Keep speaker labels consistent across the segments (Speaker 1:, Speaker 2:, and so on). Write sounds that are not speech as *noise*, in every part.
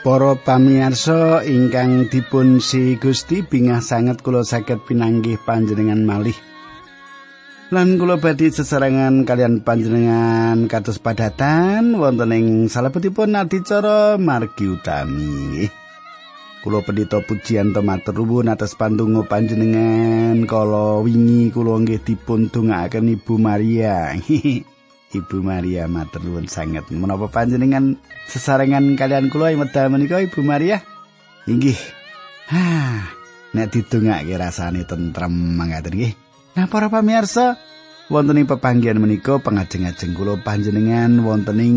Speaker 1: Para pamirsa ingkang dipun si Gusti bingah sanget kula saged pinanggih panjenengan malih. Lan kula badhe sesarengan kalian panjenengan kados padatan wonten ing salebetipun adicara margi utami. Kula pendito pujian to matur nuwun atas pandonga panjenengan kala wingi kula nggih dipun dongaaken Ibu Maria. *laughs* Ibu Maria matur nuwun sanget. Menapa panjenengan sesarengan kalian kula medal menika Ibu Maria? Inggih. Ha, nek didongake rasane tentrem mangkaten nggih. Nah, para pamirsa, wonten ing pepanggihan menika pangajeng-ajeng kula panjenengan wonten ing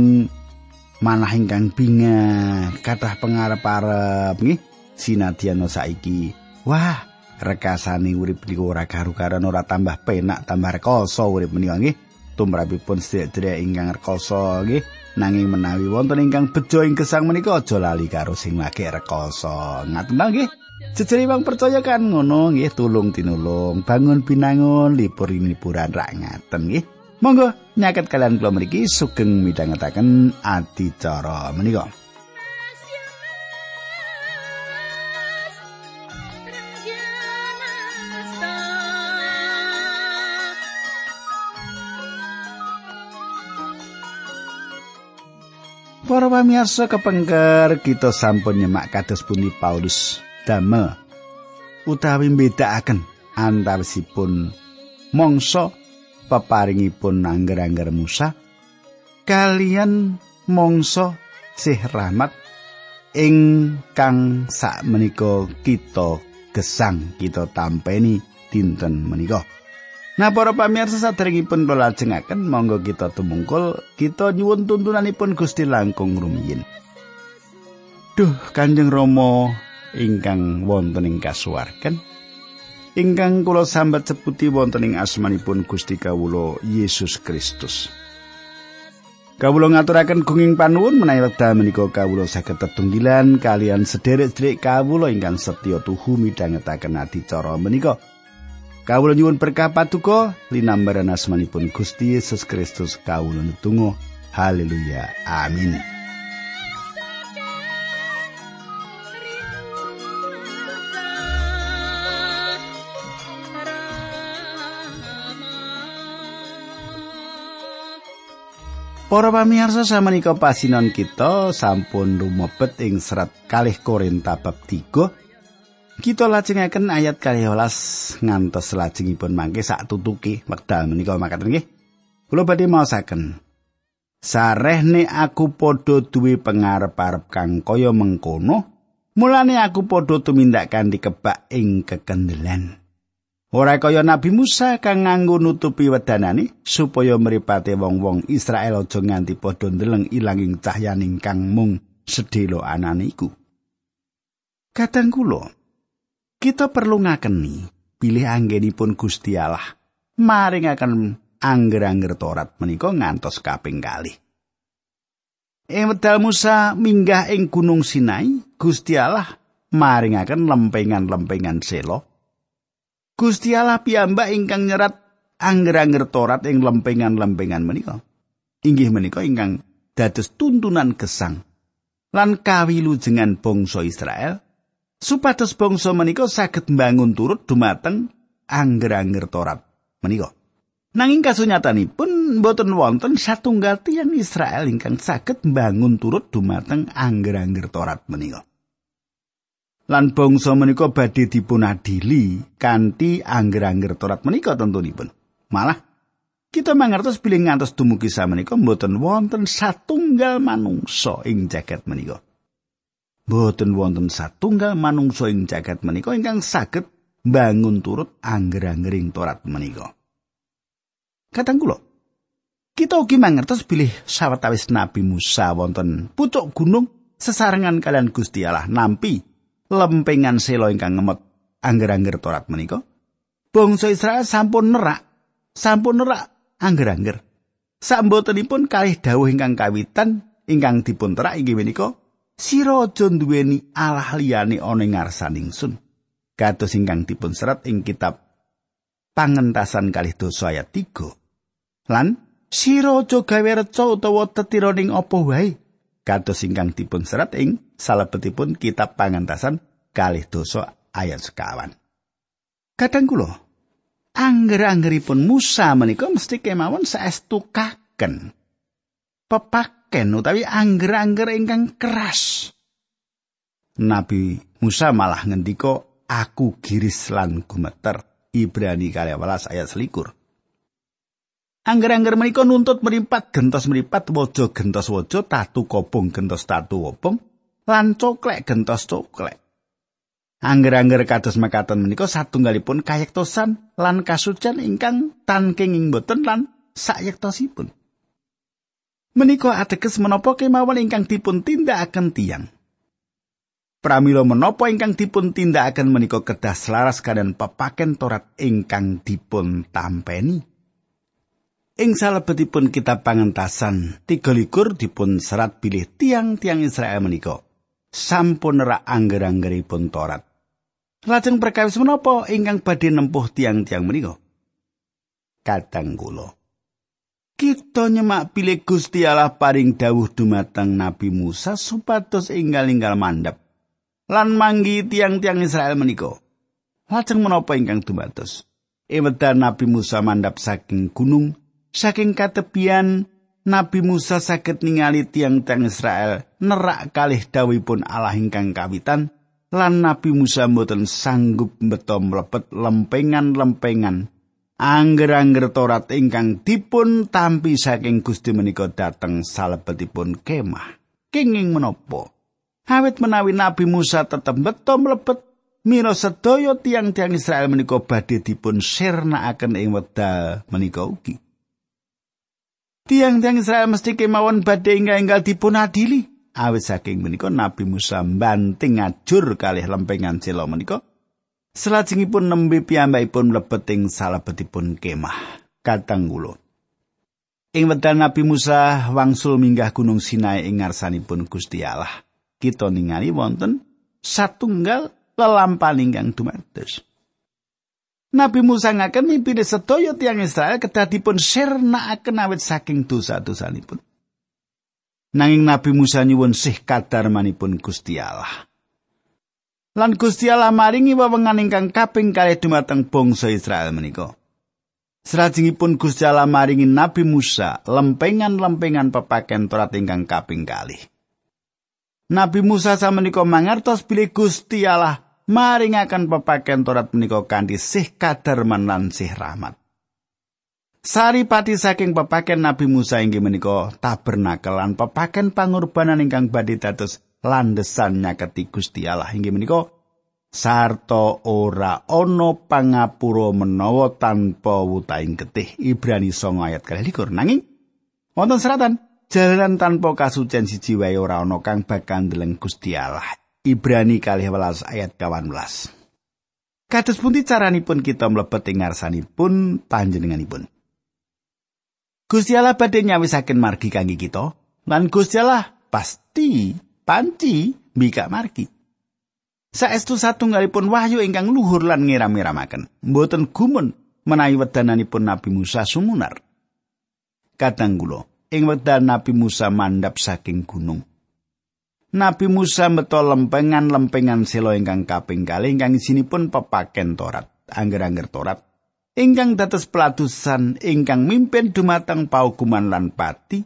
Speaker 1: manah ingkang binga, kathah pangarep-arep nggih. Sinadyan saiki. Wah, rekasane urip niku ora karu-karuan ora tambah penak, tambah rekoso urip menika nggih. Tumrapipun sedherek ingkang rekoso nggih. Nanging menawi wonten ingkang bejo ing gesang menika aja lali karo sing lagi rekoso. Ngaten nggih. Jejere wong percaya kan ngono nggih tulung tinulung bangun binangun libur liburan rak ngaten nggih. Monggo nyaket kalian kula mriki sugeng midhangetaken adicara menika Para pamirsa kepengker kita sampun nyemak kados pundi Paulus damel utawi mbedakaken antawisipun mangsa peparingipun angger-angger Musa kalian mangsa sih rahmat ingkang sak menika kita gesang kita tampeni dinten menika. Nah para pamirsa saderengipun kula lajengaken monggo kita tumungkul kita nyuwun tuntunanipun Gusti langkung rumiyin. Duh Kanjeng Rama ingkang wonten ing kasuwarken ingkang kula sambat seputi wonten ing asmanipun Gusti kawula Yesus Kristus. Kawula ngaturaken gunging panuwun menawi wekdal menika kawula saged tetunggilan kalian sederek-sederek kawula ingkang setya tuhu midhangetaken adicara menika. Kawula nyuwun berkah patuko linambaran asmanipun Gusti Yesus Kristus kawula netunggal haleluya. Amin. Para pamirsa samenika pasinon kita sampun rumebet ing serat kalih Korinta bab 3 Kita lajengaken ayat 12 ngantos lajengipun mangke sak tutuki wekdal menika makaten nggih. Kula badhe maosaken. Sarehne aku padha duwe pangarep-arep kang kaya mengkono, mulane aku padha tumindak kanthi kebak ing kekendelan. Ora kaya Nabi Musa kang nganggo nutupi wedanane supaya mripate wong-wong Israel aja nganti padha ndeleng ilanging cahyaning kang mung sedhela anane iku. Kadang kula kita perlu ngakeni pilih anggenipun Gusti Allah maringaken angger-angger Torat menika ngantos kaping kalih. Ing wedal Musa minggah ing Gunung Sinai, Gusti Allah maringaken lempengan-lempengan selo. Gusti Allah piyambak ingkang nyerat angger-angger Torat ing lempengan-lempengan menika. Inggih menika ingkang dados tuntunan gesang lan kawilujengan bangsa Israel supados bangsa menika saged mbangun turut dumateng angger-angger Torat menika. Nanging kasunyatanipun boten wonten satunggal tiyang Israel ingkang saged mbangun turut dumateng angger-angger Torat menika. Lan bangsa menika badhe dipun adili kanthi angger-angger Torat menika tentunipun. Malah kita mangertos bilih ngantos dumugi samenika mboten wonten satunggal manungsa ing jagat menika. Boten wonten satunggal manungsa ing jagat menika ingkang saged bangun turut angger-anggering Torat menika. Katang kula, kita ugi mangertos bilih sawetawis Nabi Musa wonten pucuk gunung sesarengan kalian Gusti Allah nampi lempengan selo ingkang ngemot angger-angger Torat menika. Bangsa Israel sampun nerak, sampun nerak angger-angger. Sambotenipun kalih dawuh ingkang kawitan ingkang dipun terak inggih menika sira aja nduweni Allah liyane ana ing ngarsaning sun. Kados ingkang dipun serat ing kitab Pangentasan kalih dosa ayat 3. Lan sira aja gawe reca utawa tetiraning apa wae. Kados ingkang dipun serat ing salebetipun kitab pangantasan kalih dosa ayat sekawan. Kadang kula angger-anggeripun Musa menika mesti kemawon saestu kaken. Pepaken utawi angger-angger ingkang keras. Nabi Musa malah ngendika aku giris lan gumeter. Ibrani 12 ayat selikur. Angger-angger menika nuntut meripat gentos meripat waja gentos waja tatu kobong gentos tatu wobong lan coklek gentos coklek. Angger-angger kados mekaten menika satunggalipun kayektosan lan kasucen ingkang tanking ing boten lan sayektosipun. Menika ateges menapa kemawon ingkang dipun tindakaken tiyang. Pramila menapa ingkang dipun tindakaken menika kedah selaras kalian pepaken Torat ingkang dipun tampeni. Ing salebetipun kitab pangentasan, tiga likur dipun serat bilih tiang-tiang Israel menika. Sampun rak angger-anggeripun Torat. Lajeng perkawis menapa ingkang badhe nempuh tiang-tiang menika? Kadang kula. Kita nyemak pilih Gusti Allah paring dawuh dumateng Nabi Musa supados inggal-inggal mandap lan manggi tiang-tiang Israel menika. Lajeng menapa ingkang dumados? Ewedan Nabi Musa mandap saking gunung, saking katepian Nabi Musa saged ningali tiang-tiang Israel nerak kalih dawuhipun Allah ingkang kawitan lan Nabi Musa mboten sanggup beto mlebet lempengan-lempengan angger-angger Torat ingkang dipun tampi saking Gusti menika dateng salebetipun kemah. Kenging menapa? Awit menawi Nabi Musa tetep beto mlebet mira sedaya tiang-tiang Israel menika badhe dipun sirnakaken ing wekdal menika ugi. Tiang-tiang Israel mesti kemawon badhe inggal dipun adili. Awit saking menika Nabi Musa banting ajur kalih lempengan sila menika. Selajengipun nembe piyambakipun mlebet ing salebetipun kemah. Katang kula. Ing wekdal Nabi Musa wangsul minggah Gunung Sinai ing ngarsanipun Gusti Allah. kita ningali wonten satunggal lelampahan ingkang dumados. Nabi Musa ngaken mimpi sedaya tiang Israel kedah dipun sirnakaken awit saking dosa-dosanipun. Nanging Nabi Musa nyuwun sih kadarmanipun Gusti Allah. Lan Gusti Allah maringi wewengan ingkang kaping kalih dumateng bangsa Israel menika. Salajengipun Gusti Allah maringi Nabi Musa lempengan-lempengan pepaken Torat ingkang kaping kalih. Nabi Musa samenika mangertos bilih Gusti Allah maringaken pepaken Torat menika kanthi sih kadarman lan sih rahmat. Saripati saking pepaken Nabi Musa inggih menika tabernakel lan pepaken pangorbanan ingkang badhe dados landesan nyaketi Gusti Allah inggih menika sarta ora ana pangapura menawa tanpa wutaing getih Ibrani 9 ayat 22 nanging wonten seratan Jalanan tanpa kasucen siji wae ora ana kang bakal ndeleng Gusti Allah. Ibrani kalih welas ayat 18. Kados pundi caranipun kita mlebet ing ngarsanipun panjenenganipun? Gusti Allah badhe nyawisaken margi kangge kita, lan Gusti Allah pasti panci mbikak margi. Saestu satunggalipun wahyu ingkang luhur lan ngiram-iramaken, mboten gumun menawi wedananipun Nabi Musa sumunar. Kadang kula, ing wekdal Nabi Musa mandap saking gunung. Nabi Musa meto lempengan-lempengan selo ingkang kaping kali ingkang isinipun pepaken Torat, angger-angger Torat. Ingkang dados pelatusan ingkang mimpin dumateng paukuman lan pati,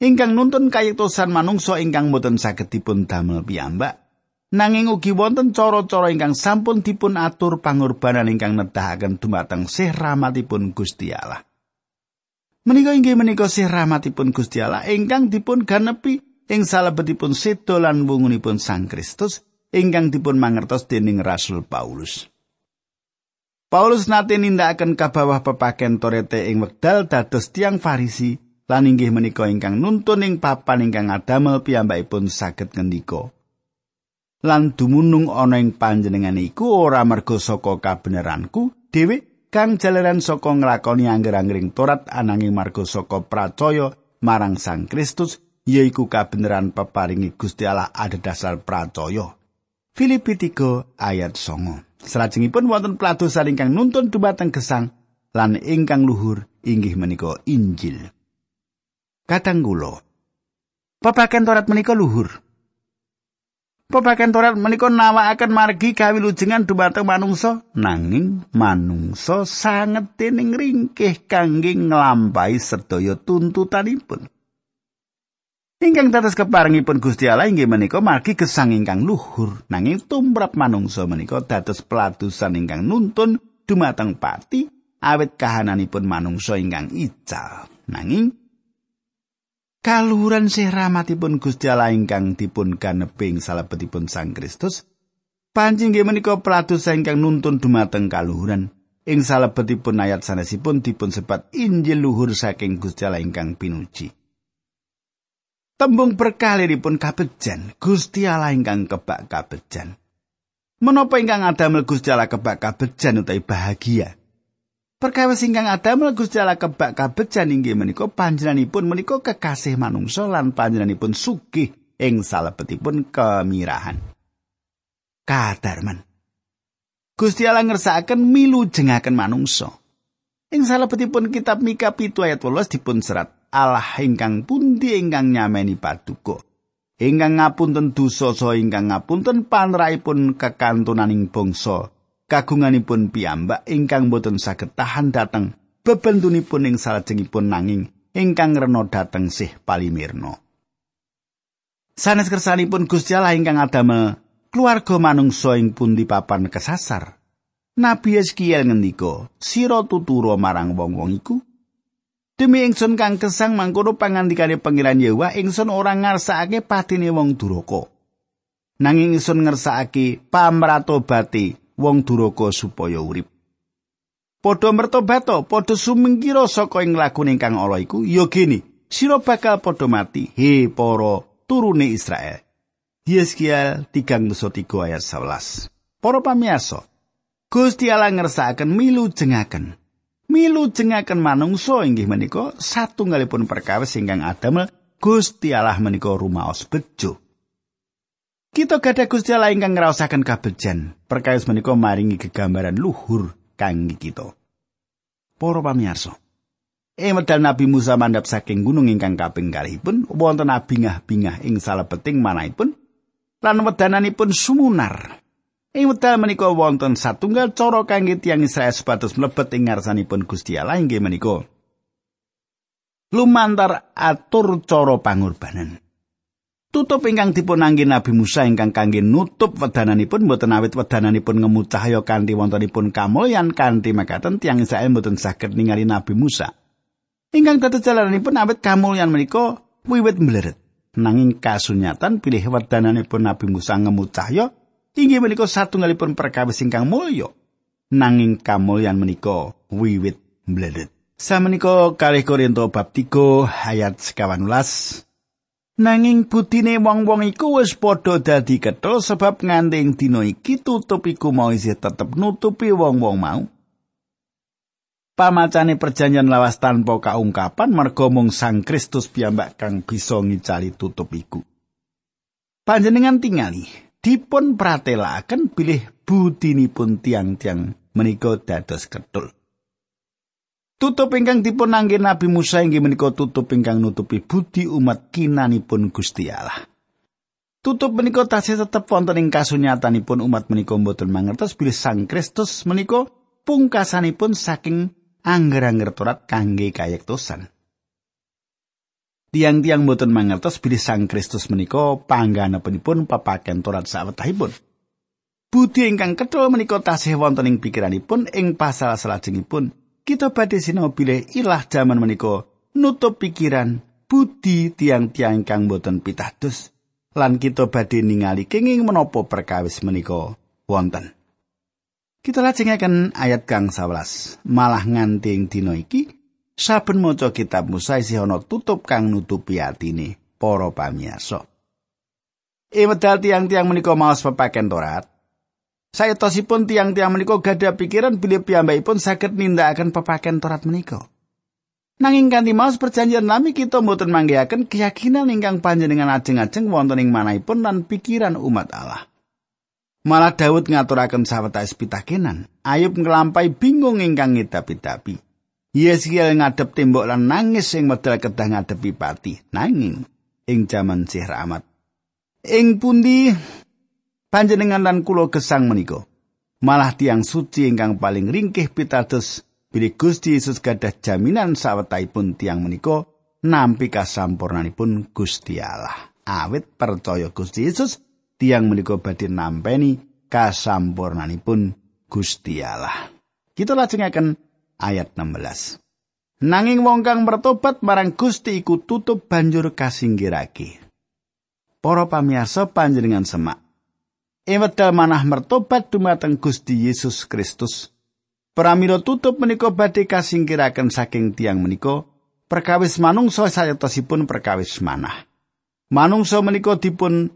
Speaker 1: ingkang nuntun kayektosan manungsa ingkang boten saged dipun damel piyambak. Nanging ugi wonten cara-cara ingkang sampun dipun atur pangorbanan ingkang nedahaken dumateng sih rahmatipun Gusti Allah. Menika inggih menika sih rahmatipun Gusti Allah ingkang dipun ganepi ing salebetipun sedo lan wungunipun Sang Kristus ingkang dipun mangertos dening Rasul Paulus. Paulus nate nindakaken kabawah pepaken torete ing wekdal dados tiang Farisi lan inggih menika ingkang nuntun ing papan ingkang adamel piyambakipun saged ngendika. Lan dumunung ana ing panjenengan iku ora merga saka kabeneranku dhewe kang jalaran saka nglakoni angger-anggering Torat ananging marga saka pracaya marang Sang Kristus yaiku kabeneran peparingi Gusti Allah ada dasar pracaya. Filipi 3 ayat 9. Salajengipun wonten pelatusan ingkang nuntun dumateng gesang lan ingkang luhur inggih menika Injil. Katang kula. Pepaken Torat menika luhur. Pepaken Torat menika nawakaken margi kawilujengan dumateng manungsa nanging manungsa sanget dening ringkih kangge nglampahi sedaya tuntutanipun. Ingkang dados keparengipun Gusti Allah inggih menika margi gesang ingkang luhur nanging tumrap manungsa menika dados peladusan ingkang nuntun dumateng pati awit kahananipun manungsa ingkang ical. Nanging kaluhuran sih rahmatipun Gusti Allah ingkang dipun ganeping salebetipun Sang Kristus. Panjing nggih menika pelados ingkang nuntun dumateng kaluhuran. Ing salebetipun ayat sanesipun dipun sebat Injil luhur saking Gusti Allah ingkang pinuji. Tembung berkaliripun kabejan Gusti Allah ingkang kebak kabejan. Menapa ingkang adamel Gusti Allah kebak kabejan utawi bahagia Perkawis ingkang adamel Gusti Allah kebak kabejan inggih menika panjenenganipun menika kekasih manungsa lan panjenenganipun sugih ing salebetipun kemirahan. Kadarman. Gusti Allah ngersakaken milu jengaken manungsa. Ing salebetipun kitab Mika 7 ayat 12 dipun serat Allah ingkang pundi ingkang nyameni paduka. Ingkang ngapunten dosa saha ingkang ngapunten panraipun kekantunaning bangsa kagunganipun piyambak ingkang boten saged tahan dateng bebentunipun ing salajengipun nanging ingkang rena dateng sih palimirna. Sanes kersanipun Gusti Allah ingkang adamel keluarga manungsa ing pundi papan kesasar. Nabi Yeskiel ngendika, "Sira tuturo marang wong-wong iku." Demi ingsun kang kesang mangkono pangandikane Pangeran Yehuwa, ingsun ora ngarsakake patine wong duraka. Nanging ingsun ngersakake pamratobate wong duraka supaya urip. Padha mertobato, padha sumingkira saka ing lakune ingkang ala iku, ya gene, sira bakal padha mati, he para turune Israel. Yeskiel 3 ayat 11. Para pamiyasa, Gusti Allah ngersakaken milu jengaken. Milu jengaken manungsa inggih menika satunggalipun perkawis ingkang adamel Gusti Allah menika rumaos bejo. Kita gadah Gusti Allah ingkang ngraosaken kabejan. Perkawis menika maringi gegambaran luhur kangge kita. Para pamirsa, ing medal Nabi Musa mandhap saking gunung ingkang kaping kalihipun wonten abingah-bingah ing salebeting manahipun lan wedananipun sumunar. Ing medal menika wonten satunggal cara kangge tiyang Israel sepatus mlebet ing ngarsanipun Gusti Allah inggih menika lumantar atur cara pangorbanan. Tutup ingkang dipun angge Nabi Musa ingkang kangge nutup wedananipun mboten awit wedananipun ngemu cahya kanthi wontenipun kamulyan kanthi makaten tiang Israel mboten saged ningali Nabi Musa. Ingkang dados jalananipun awit kamulyan menika wiwit mleret. Nanging kasunyatan pilih wedananipun Nabi Musa ngemu cahya inggih menika satunggalipun perkawis ingkang mulya. Nanging kamulyan menika wiwit mleret. Samenika kalih Korinto bab 3 ayat 18 Nanging budine wong-wong iku wis padha dadi ketho sebab nganting dina iki tutup iku mau isih tetep nutupi wong-wong mau. Pamacane perjanjian lawas tanpa kaungkapan merga mung Sang Kristus piyambak kang bisa ngicali tutup iku. Panjenengan tingali dipun pratelaken bilih budinipun tiang-tiang menika dados ketul. Tutup ingkang dipun anggen Nabi Musa inggih menika tutup ingkang nutupi budi umat kinanipun Gusti Allah. Tutup menika tasih tetep wonten ing kasunyatanipun umat menika mboten mangertos bilih Sang Kristus menika pungkasanipun saking angger-angger Torat kangge kayektosan. Tiang-tiang mboten mangertos bilih Sang Kristus menika pangganepipun papaken Torat sawetahipun. Budi ingkang ketul menika tasih wonten ing pikiranipun ing pasal salajengipun kita badhe sinau bilih ilah jaman menika. Nutup pikiran budi tiang-tiang kang boten pitados. Lan kita badhe ningali kenging menapa perkawis menika. Wonten. Kita lajengaken ayat kang 11 malah nganting dina iki saben maca kitab Musa isih ana tutup kang nutupi atine para pamirsa E medal tiang-tiang menika maos pepaken Torat Saetosipun tiang-tiang menika gadah pikiran bilih piyambakipun saged nindakaken pepaken Torat menika. Nanging kanthi maos perjanjian lami kita mboten manggihaken keyakinan ingkang panjenengan ajeng-ajeng wonten ing manahipun lan pikiran umat Allah. Malah Daud ngaturaken sawetawis pitakenan. Ayub nglampahi bingung ingkang ngidapi-dapi. Yeskiel ngadep tembok lan nangis sing medal kedah ngadepi pati. Nanging ing jaman Sih Rahmat. Ing pundi panjenengan lan kula gesang menika malah tiang suci ingkang paling ringkih pitados bilih Gusti Yesus gadah jaminan sawetahipun tiang menika nampi kasampurnanipun Gusti Allah awit percaya Gusti Yesus tiang menika badhe nampeni kasampurnanipun Gusti Allah kita lajengaken ayat 16 Nanging wong kang mertobat marang Gusti iku tutup banjur kasinggirake. Para pamirsa panjenengan semak. Ing wedal manah mertobat dumateng Gusti Yesus Kristus. Pramila tutup menika badhe kasingkiraken saking tiang menika perkawis manungsa sayatosipun perkawis manah. Manungsa menika dipun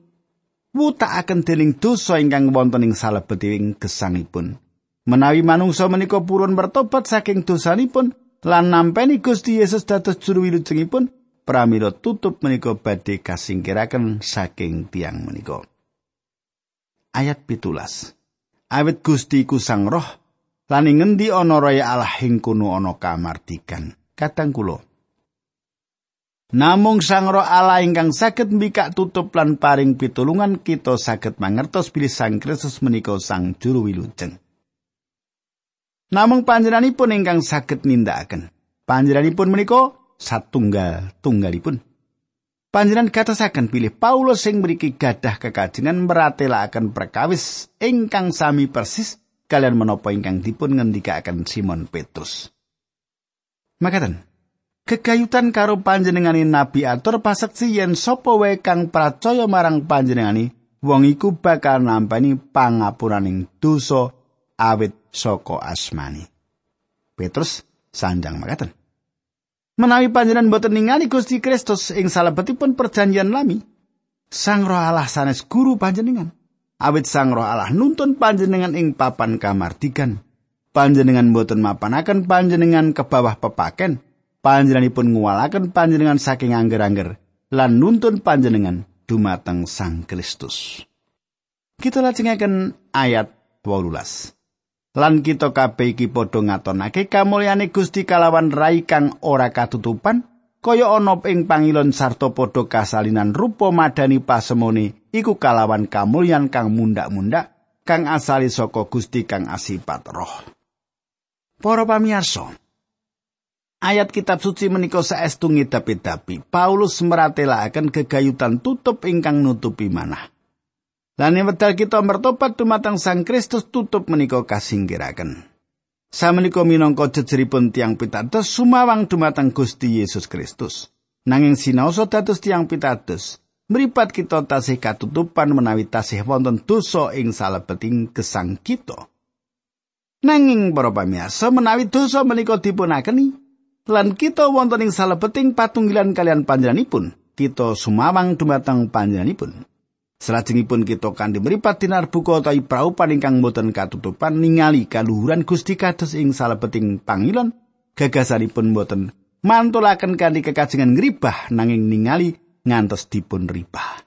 Speaker 1: wutakaken dening dosa ingkang wonten ing salebeting gesangipun. Menawi manungsa menika purun mertobat saking dosanipun, lan nampeni Gusti Yesus dados juru wilujengipun pramila tutup menika badhe kasingkiraken saking tiang menika. Ayat pitulas. Awit Gusti ku sang roh lan ngendi ana raya Allah ing kono ana kamardikan. Kadang kula Namung sang roh Allah ingkang saged mbikak tutup lan paring pitulungan kita saged mangertos bilih sang Kristus menika sang juru wilujeng. Namung panjenenganipun ingkang saged nindakaken. Panjenenganipun menika satunggal tunggalipun. Panjenengan katasaken pilih Paulus sing mriki gadah kekajengan meratelaken perkawis ingkang sami persis kalian menapa ingkang dipun ngendikaken Simon Petrus. Makaten, kegayutan karo panjenengani Nabi atur paseksi yen sapa wae kang percaya marang panjenengani wong iku bakal nampani pangapuraning dosa awit saka asmani. Petrus sanjang makaten. Menawi panjenengan boten ningali Gusti Kristus ing salebetipun perjanjian lami, Sang Roh Allah sanes guru panjenengan. Awit Sang Roh Allah nuntun panjenengan ing papan kamardikan. Panjenengan boten mapanaken panjenengan ke bawah pepaken. Panjenenganipun nguwalaken panjenengan saking angger-angger lan nuntun panjenengan dumateng Sang Kristus. Kita lajengaken ayat 12. Lan kita kabeh iki padha ngatonake kamulyane Gusti kalawan rai kang ora katutupan kaya ana ing pangilon sarta padha kasalinan rupa madani pasemone iku kalawan kamulyan kang mundak-mundak kang asali saka Gusti kang asipat roh Para pamirsa Ayat kitab suci menika saestu ngidapi-dapi. Paulus meratelaken kegayutan tutup ingkang nutupi manah. Lan wedal kita mertobat dumateng Sang Kristus tutup menika kasinggiraken. Samenika minangka jejeripun tiang pitados sumawang dumateng Gusti Yesus Kristus. Nanging sinaosa dados tiang pitados, mripat kita tasih katutupan menawi tasih wonten dosa ing salebeting gesang kita. Nanging para pamirsa menawi dosa menika dipunakeni lan kita wonten ing salebeting patunggilan kalian panjenenganipun, kita sumawang dumateng panjenenganipun. Salajengipun kita kanthi mripat dinar buka utawi praupan ingkang boten katutupan ningali kaluhuran Gusti kados ing salebeting pangilon gagasanipun boten mantulaken kanthi kekajengan ngribah nanging ningali ngantos dipun ribah.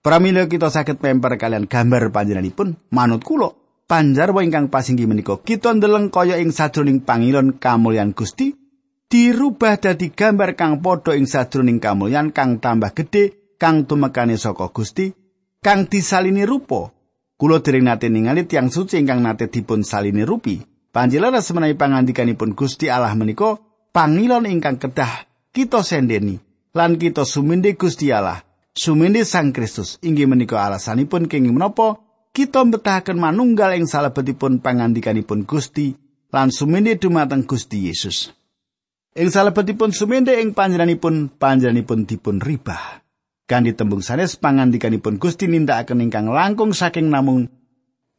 Speaker 1: Pramila kita saged memper kalian gambar panjenenganipun manut kula panjarwa ingkang pasinggi menika kita ndeleng kaya ing sajroning pangilon kamulyan Gusti dirubah dadi gambar kang padha ing sajroning kamulyan kang tambah gedhe kang tumekane saka Gusti kang disalini rupa. Kula dereng nate ningali tiang suci ingkang nate dipun salini rupi. Panjenengan semenawi pangandikanipun Gusti Allah menika pangilon ingkang kedah kita sendeni lan kita suminde Gusti Allah suminde Sang Kristus. Inggih menika alasanipun kenging menapa kita mbetahaken manunggal ing salebetipun pangandikanipun Gusti lan suminde dumateng Gusti Yesus. Ing salebetipun suminde ing panjenenganipun panjenenganipun dipun ribah kanthi tembung sanes pangandikanipun Gusti nindakaken ingkang langkung saking namung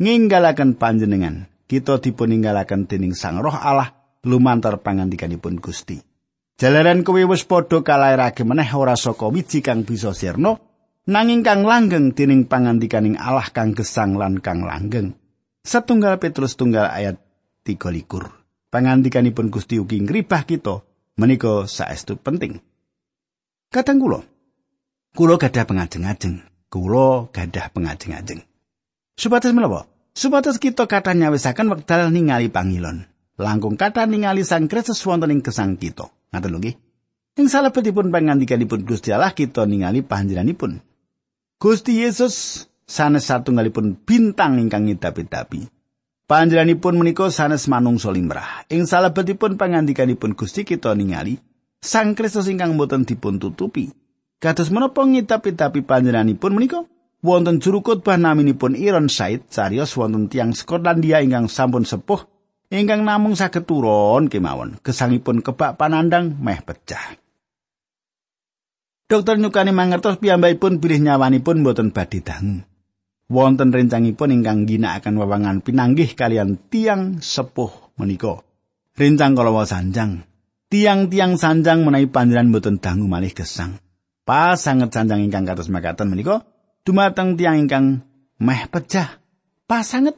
Speaker 1: ninggalaken panjenengan. Kita dipun ninggalaken dening Sang Roh Allah lumantar pangandikanipun Gusti. Jalaran kowe wis padha kalairake meneh ora saka wiji kang bisa sirna nanging kang langgeng dening pangandikaning Allah kang gesang lan kang langgeng. Setunggal Petrus tunggal ayat 3 likur. Pangandikanipun Gusti ugi ngribah kita menika saestu penting. Kadang kula Kulo gadah pengajeng-ajeng. Kulo gadah pengajeng-ajeng. Supados menapa? Supados kita kata nyawisaken wekdal ningali pangilon. Langkung kata ningali Sang Kristus wonten ing gesang kita. Ngaten lho nggih. Ing salebetipun pangandikanipun Gusti Allah kita ningali panjenenganipun. Gusti Yesus sanes satunggalipun bintang ingkang ngidapi-dapi. Panjenenganipun menika sanes manungsa limrah. Ing salebetipun pangandikanipun Gusti kita ningali Sang Kristus ingkang boten dipun tutupi. Kados menapa ngidapi-dapi panjenenganipun menika? Wonten juru khotbah naminipun Iron Said cariyos wonten tiang Skotlandia ingkang sampun sepuh ingkang namung saged turun kemawon gesangipun kebak panandang meh pecah. Dokter nyukani mangertos piyambakipun bilih nyawanipun boten badhe dangu. Wonten rencangipun ingkang ginakaken wewangan pinanggih kalian tiang sepuh menika. Rencang kalawa sanjang. Tiang-tiang sanjang menawi panjenengan boten dangu malih gesang. Pas sanget sanjang ingkang kados makaten menika dumateng tiang ingkang meh pecah. Pas sanget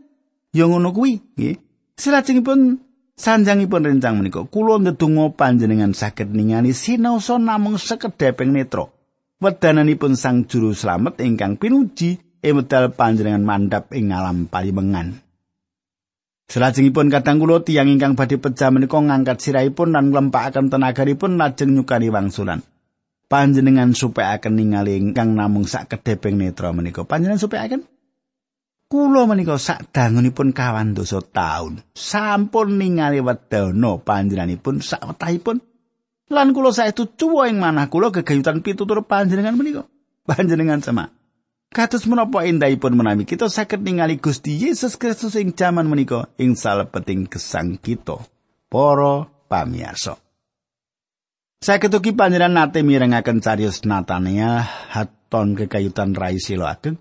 Speaker 1: ya ngono kuwi nggih. Salajengipun Sanjangipun rencang menika kula ndedonga panjenengan saged ningali sinaosa namung sekedheping netra. Wedananipun Sang Juru Slamet ingkang pinuji ing medal panjenengan mandhap ing alam palimengan. Salajengipun kadang kula tiyang ingkang badhe pecah menika ngangkat sirahipun lan nglempakaken tenagaripun lajeng nyukani wangsulan. Panjenengan supaya akan ningali ingkang namung sak kedheping netra menika panjenengan supaya akan Kulo menika sak dangunipun kawan dosa taun. Sampun ningali wedana panjenenganipun sak wetahipun. Lan kula saestu cuwa ing manah kula gegayutan pitutur panjenengan menika. Panjenengan sama. Kados menapa endahipun menawi kita saged ningali Gusti Yesus Kristus ing jaman menika ing salebeting gesang kita. Para pamirsa. Saged ugi panjenengan nate mirengaken cariyos Natania haton kekayutan rai sila ageng.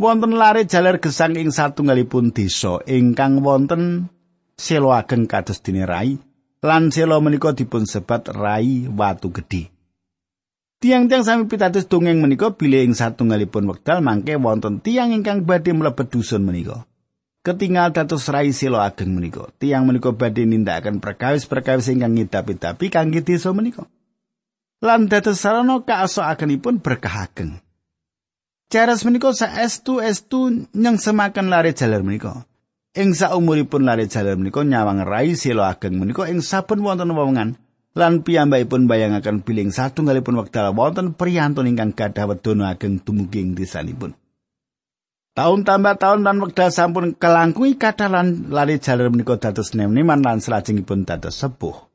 Speaker 1: wonten lare jaler gesang ing satunggalipun desa ingkang wonten selo ageng kados dene rai lan selo menika dipun sebat rai watu gedhe Tiang-tiang sami pitados dongeng menika bilih ing satunggalipun wekdal mangke wonten tiang ingkang badhe mlebet dusun menika. Ketinggal dados rai selo ageng menika. Tiang menika badhe nindakaken perkawis-perkawis ingkang ngidapi-dapi kangge desa menika. Lan dados sarana kaasokakenipun berkah ageng. Charles menika saestu estu nyang lare jaler menika. Ing saumuripun lare jaler menika nyawang rai silo ageng menika ing saben wonten wewenngan lan piyambakipun bayangaken biling satunggalipun wekdal wonten priyantun ingkang gadah wedana ageng dumugi ing desanipun. Taun tambah taun lan wekdal sampun kelangkungi kathah lan lare jaler menika dados nem-neman lan salajengipun dados sepuh.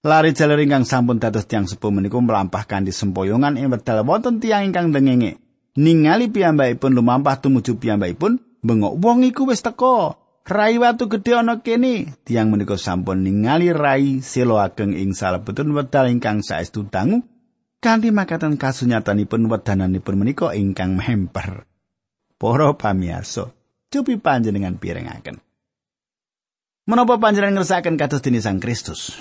Speaker 1: Lari jaler ingkang sampun dados tiang sepuh menika melampah kanthi sempoyongan ing wekdal wonten tiang ingkang dengenge. Ningali piyambakipun lumampah tumuju piyambakipun bengok wong iku wis teko rai watu gedhe ana kene. Tiang menika sampun ningali rai selo ageng ing salebetun wedal ingkang saestu dangu kanthi makaten kasunyatanipun wedananipun menika ingkang memper para pamirsa cupi panjenengan pirengaken menapa panjenengan ngersakaken kados dene Sang Kristus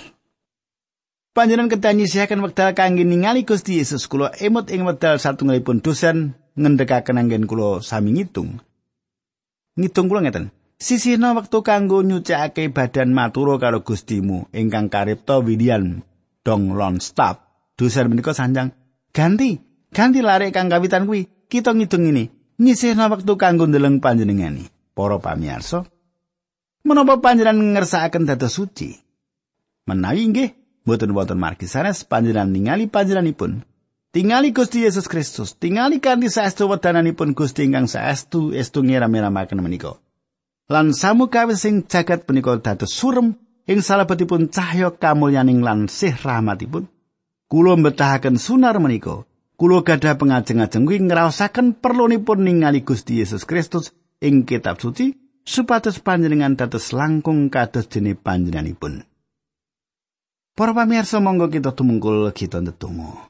Speaker 1: Panjenengan kedah nyisihaken wekdal kangge ningali Gusti Yesus kula emut ing wekdal satunggalipun dosen ngendhekaken anggen kula sami ngitung. Ngitung kula ngeten. Sisihna wektu kanggo nyucikake badan maturo karo Gustimu ingkang karipta widian dong lon stop. Dosen menika sanjang ganti, ganti lare kang kawitan kuwi. Kita ngitung ini. Nyisihna wektu kanggo ndeleng panjenengani. Para pamirsa, menapa panjenengan ngersakaken dados suci? Menawi nggih, mboten wonten margi sanes panjenengan ningali panjenenganipun Tingali Gusti Yesus Kristus, tingali kanthi saestu wedananipun Gusti ingkang saestu estu ngira-miramaken menika. Lan samu kawis sing jagat menika dados surem ing salebetipun cahya kamulyaning lan sih rahmatipun. Kula mbetahaken sunar menika. Kula gadah pengajeng-ajeng kuwi ngraosaken perlunipun ningali Gusti Yesus Kristus ing kitab suci supados panjenengan dados langkung kados dene panjenenganipun. Para pamirsa monggo kita tumungkul kita ndedonga.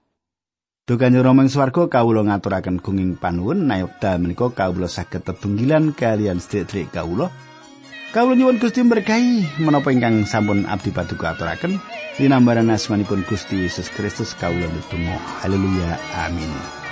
Speaker 1: Dukanyo Rama ing swarga kawula ngaturaken gunging panuwun nayokta menika kawula saged tetunggilan kalian sedherek kawula. Kawula nyuwun Gusti berkahi menapa ingkang sampun abdi paduka aturaken linambaran asmanipun Gusti Yesus Kristus kawula ndedonga. Haleluya. Amin.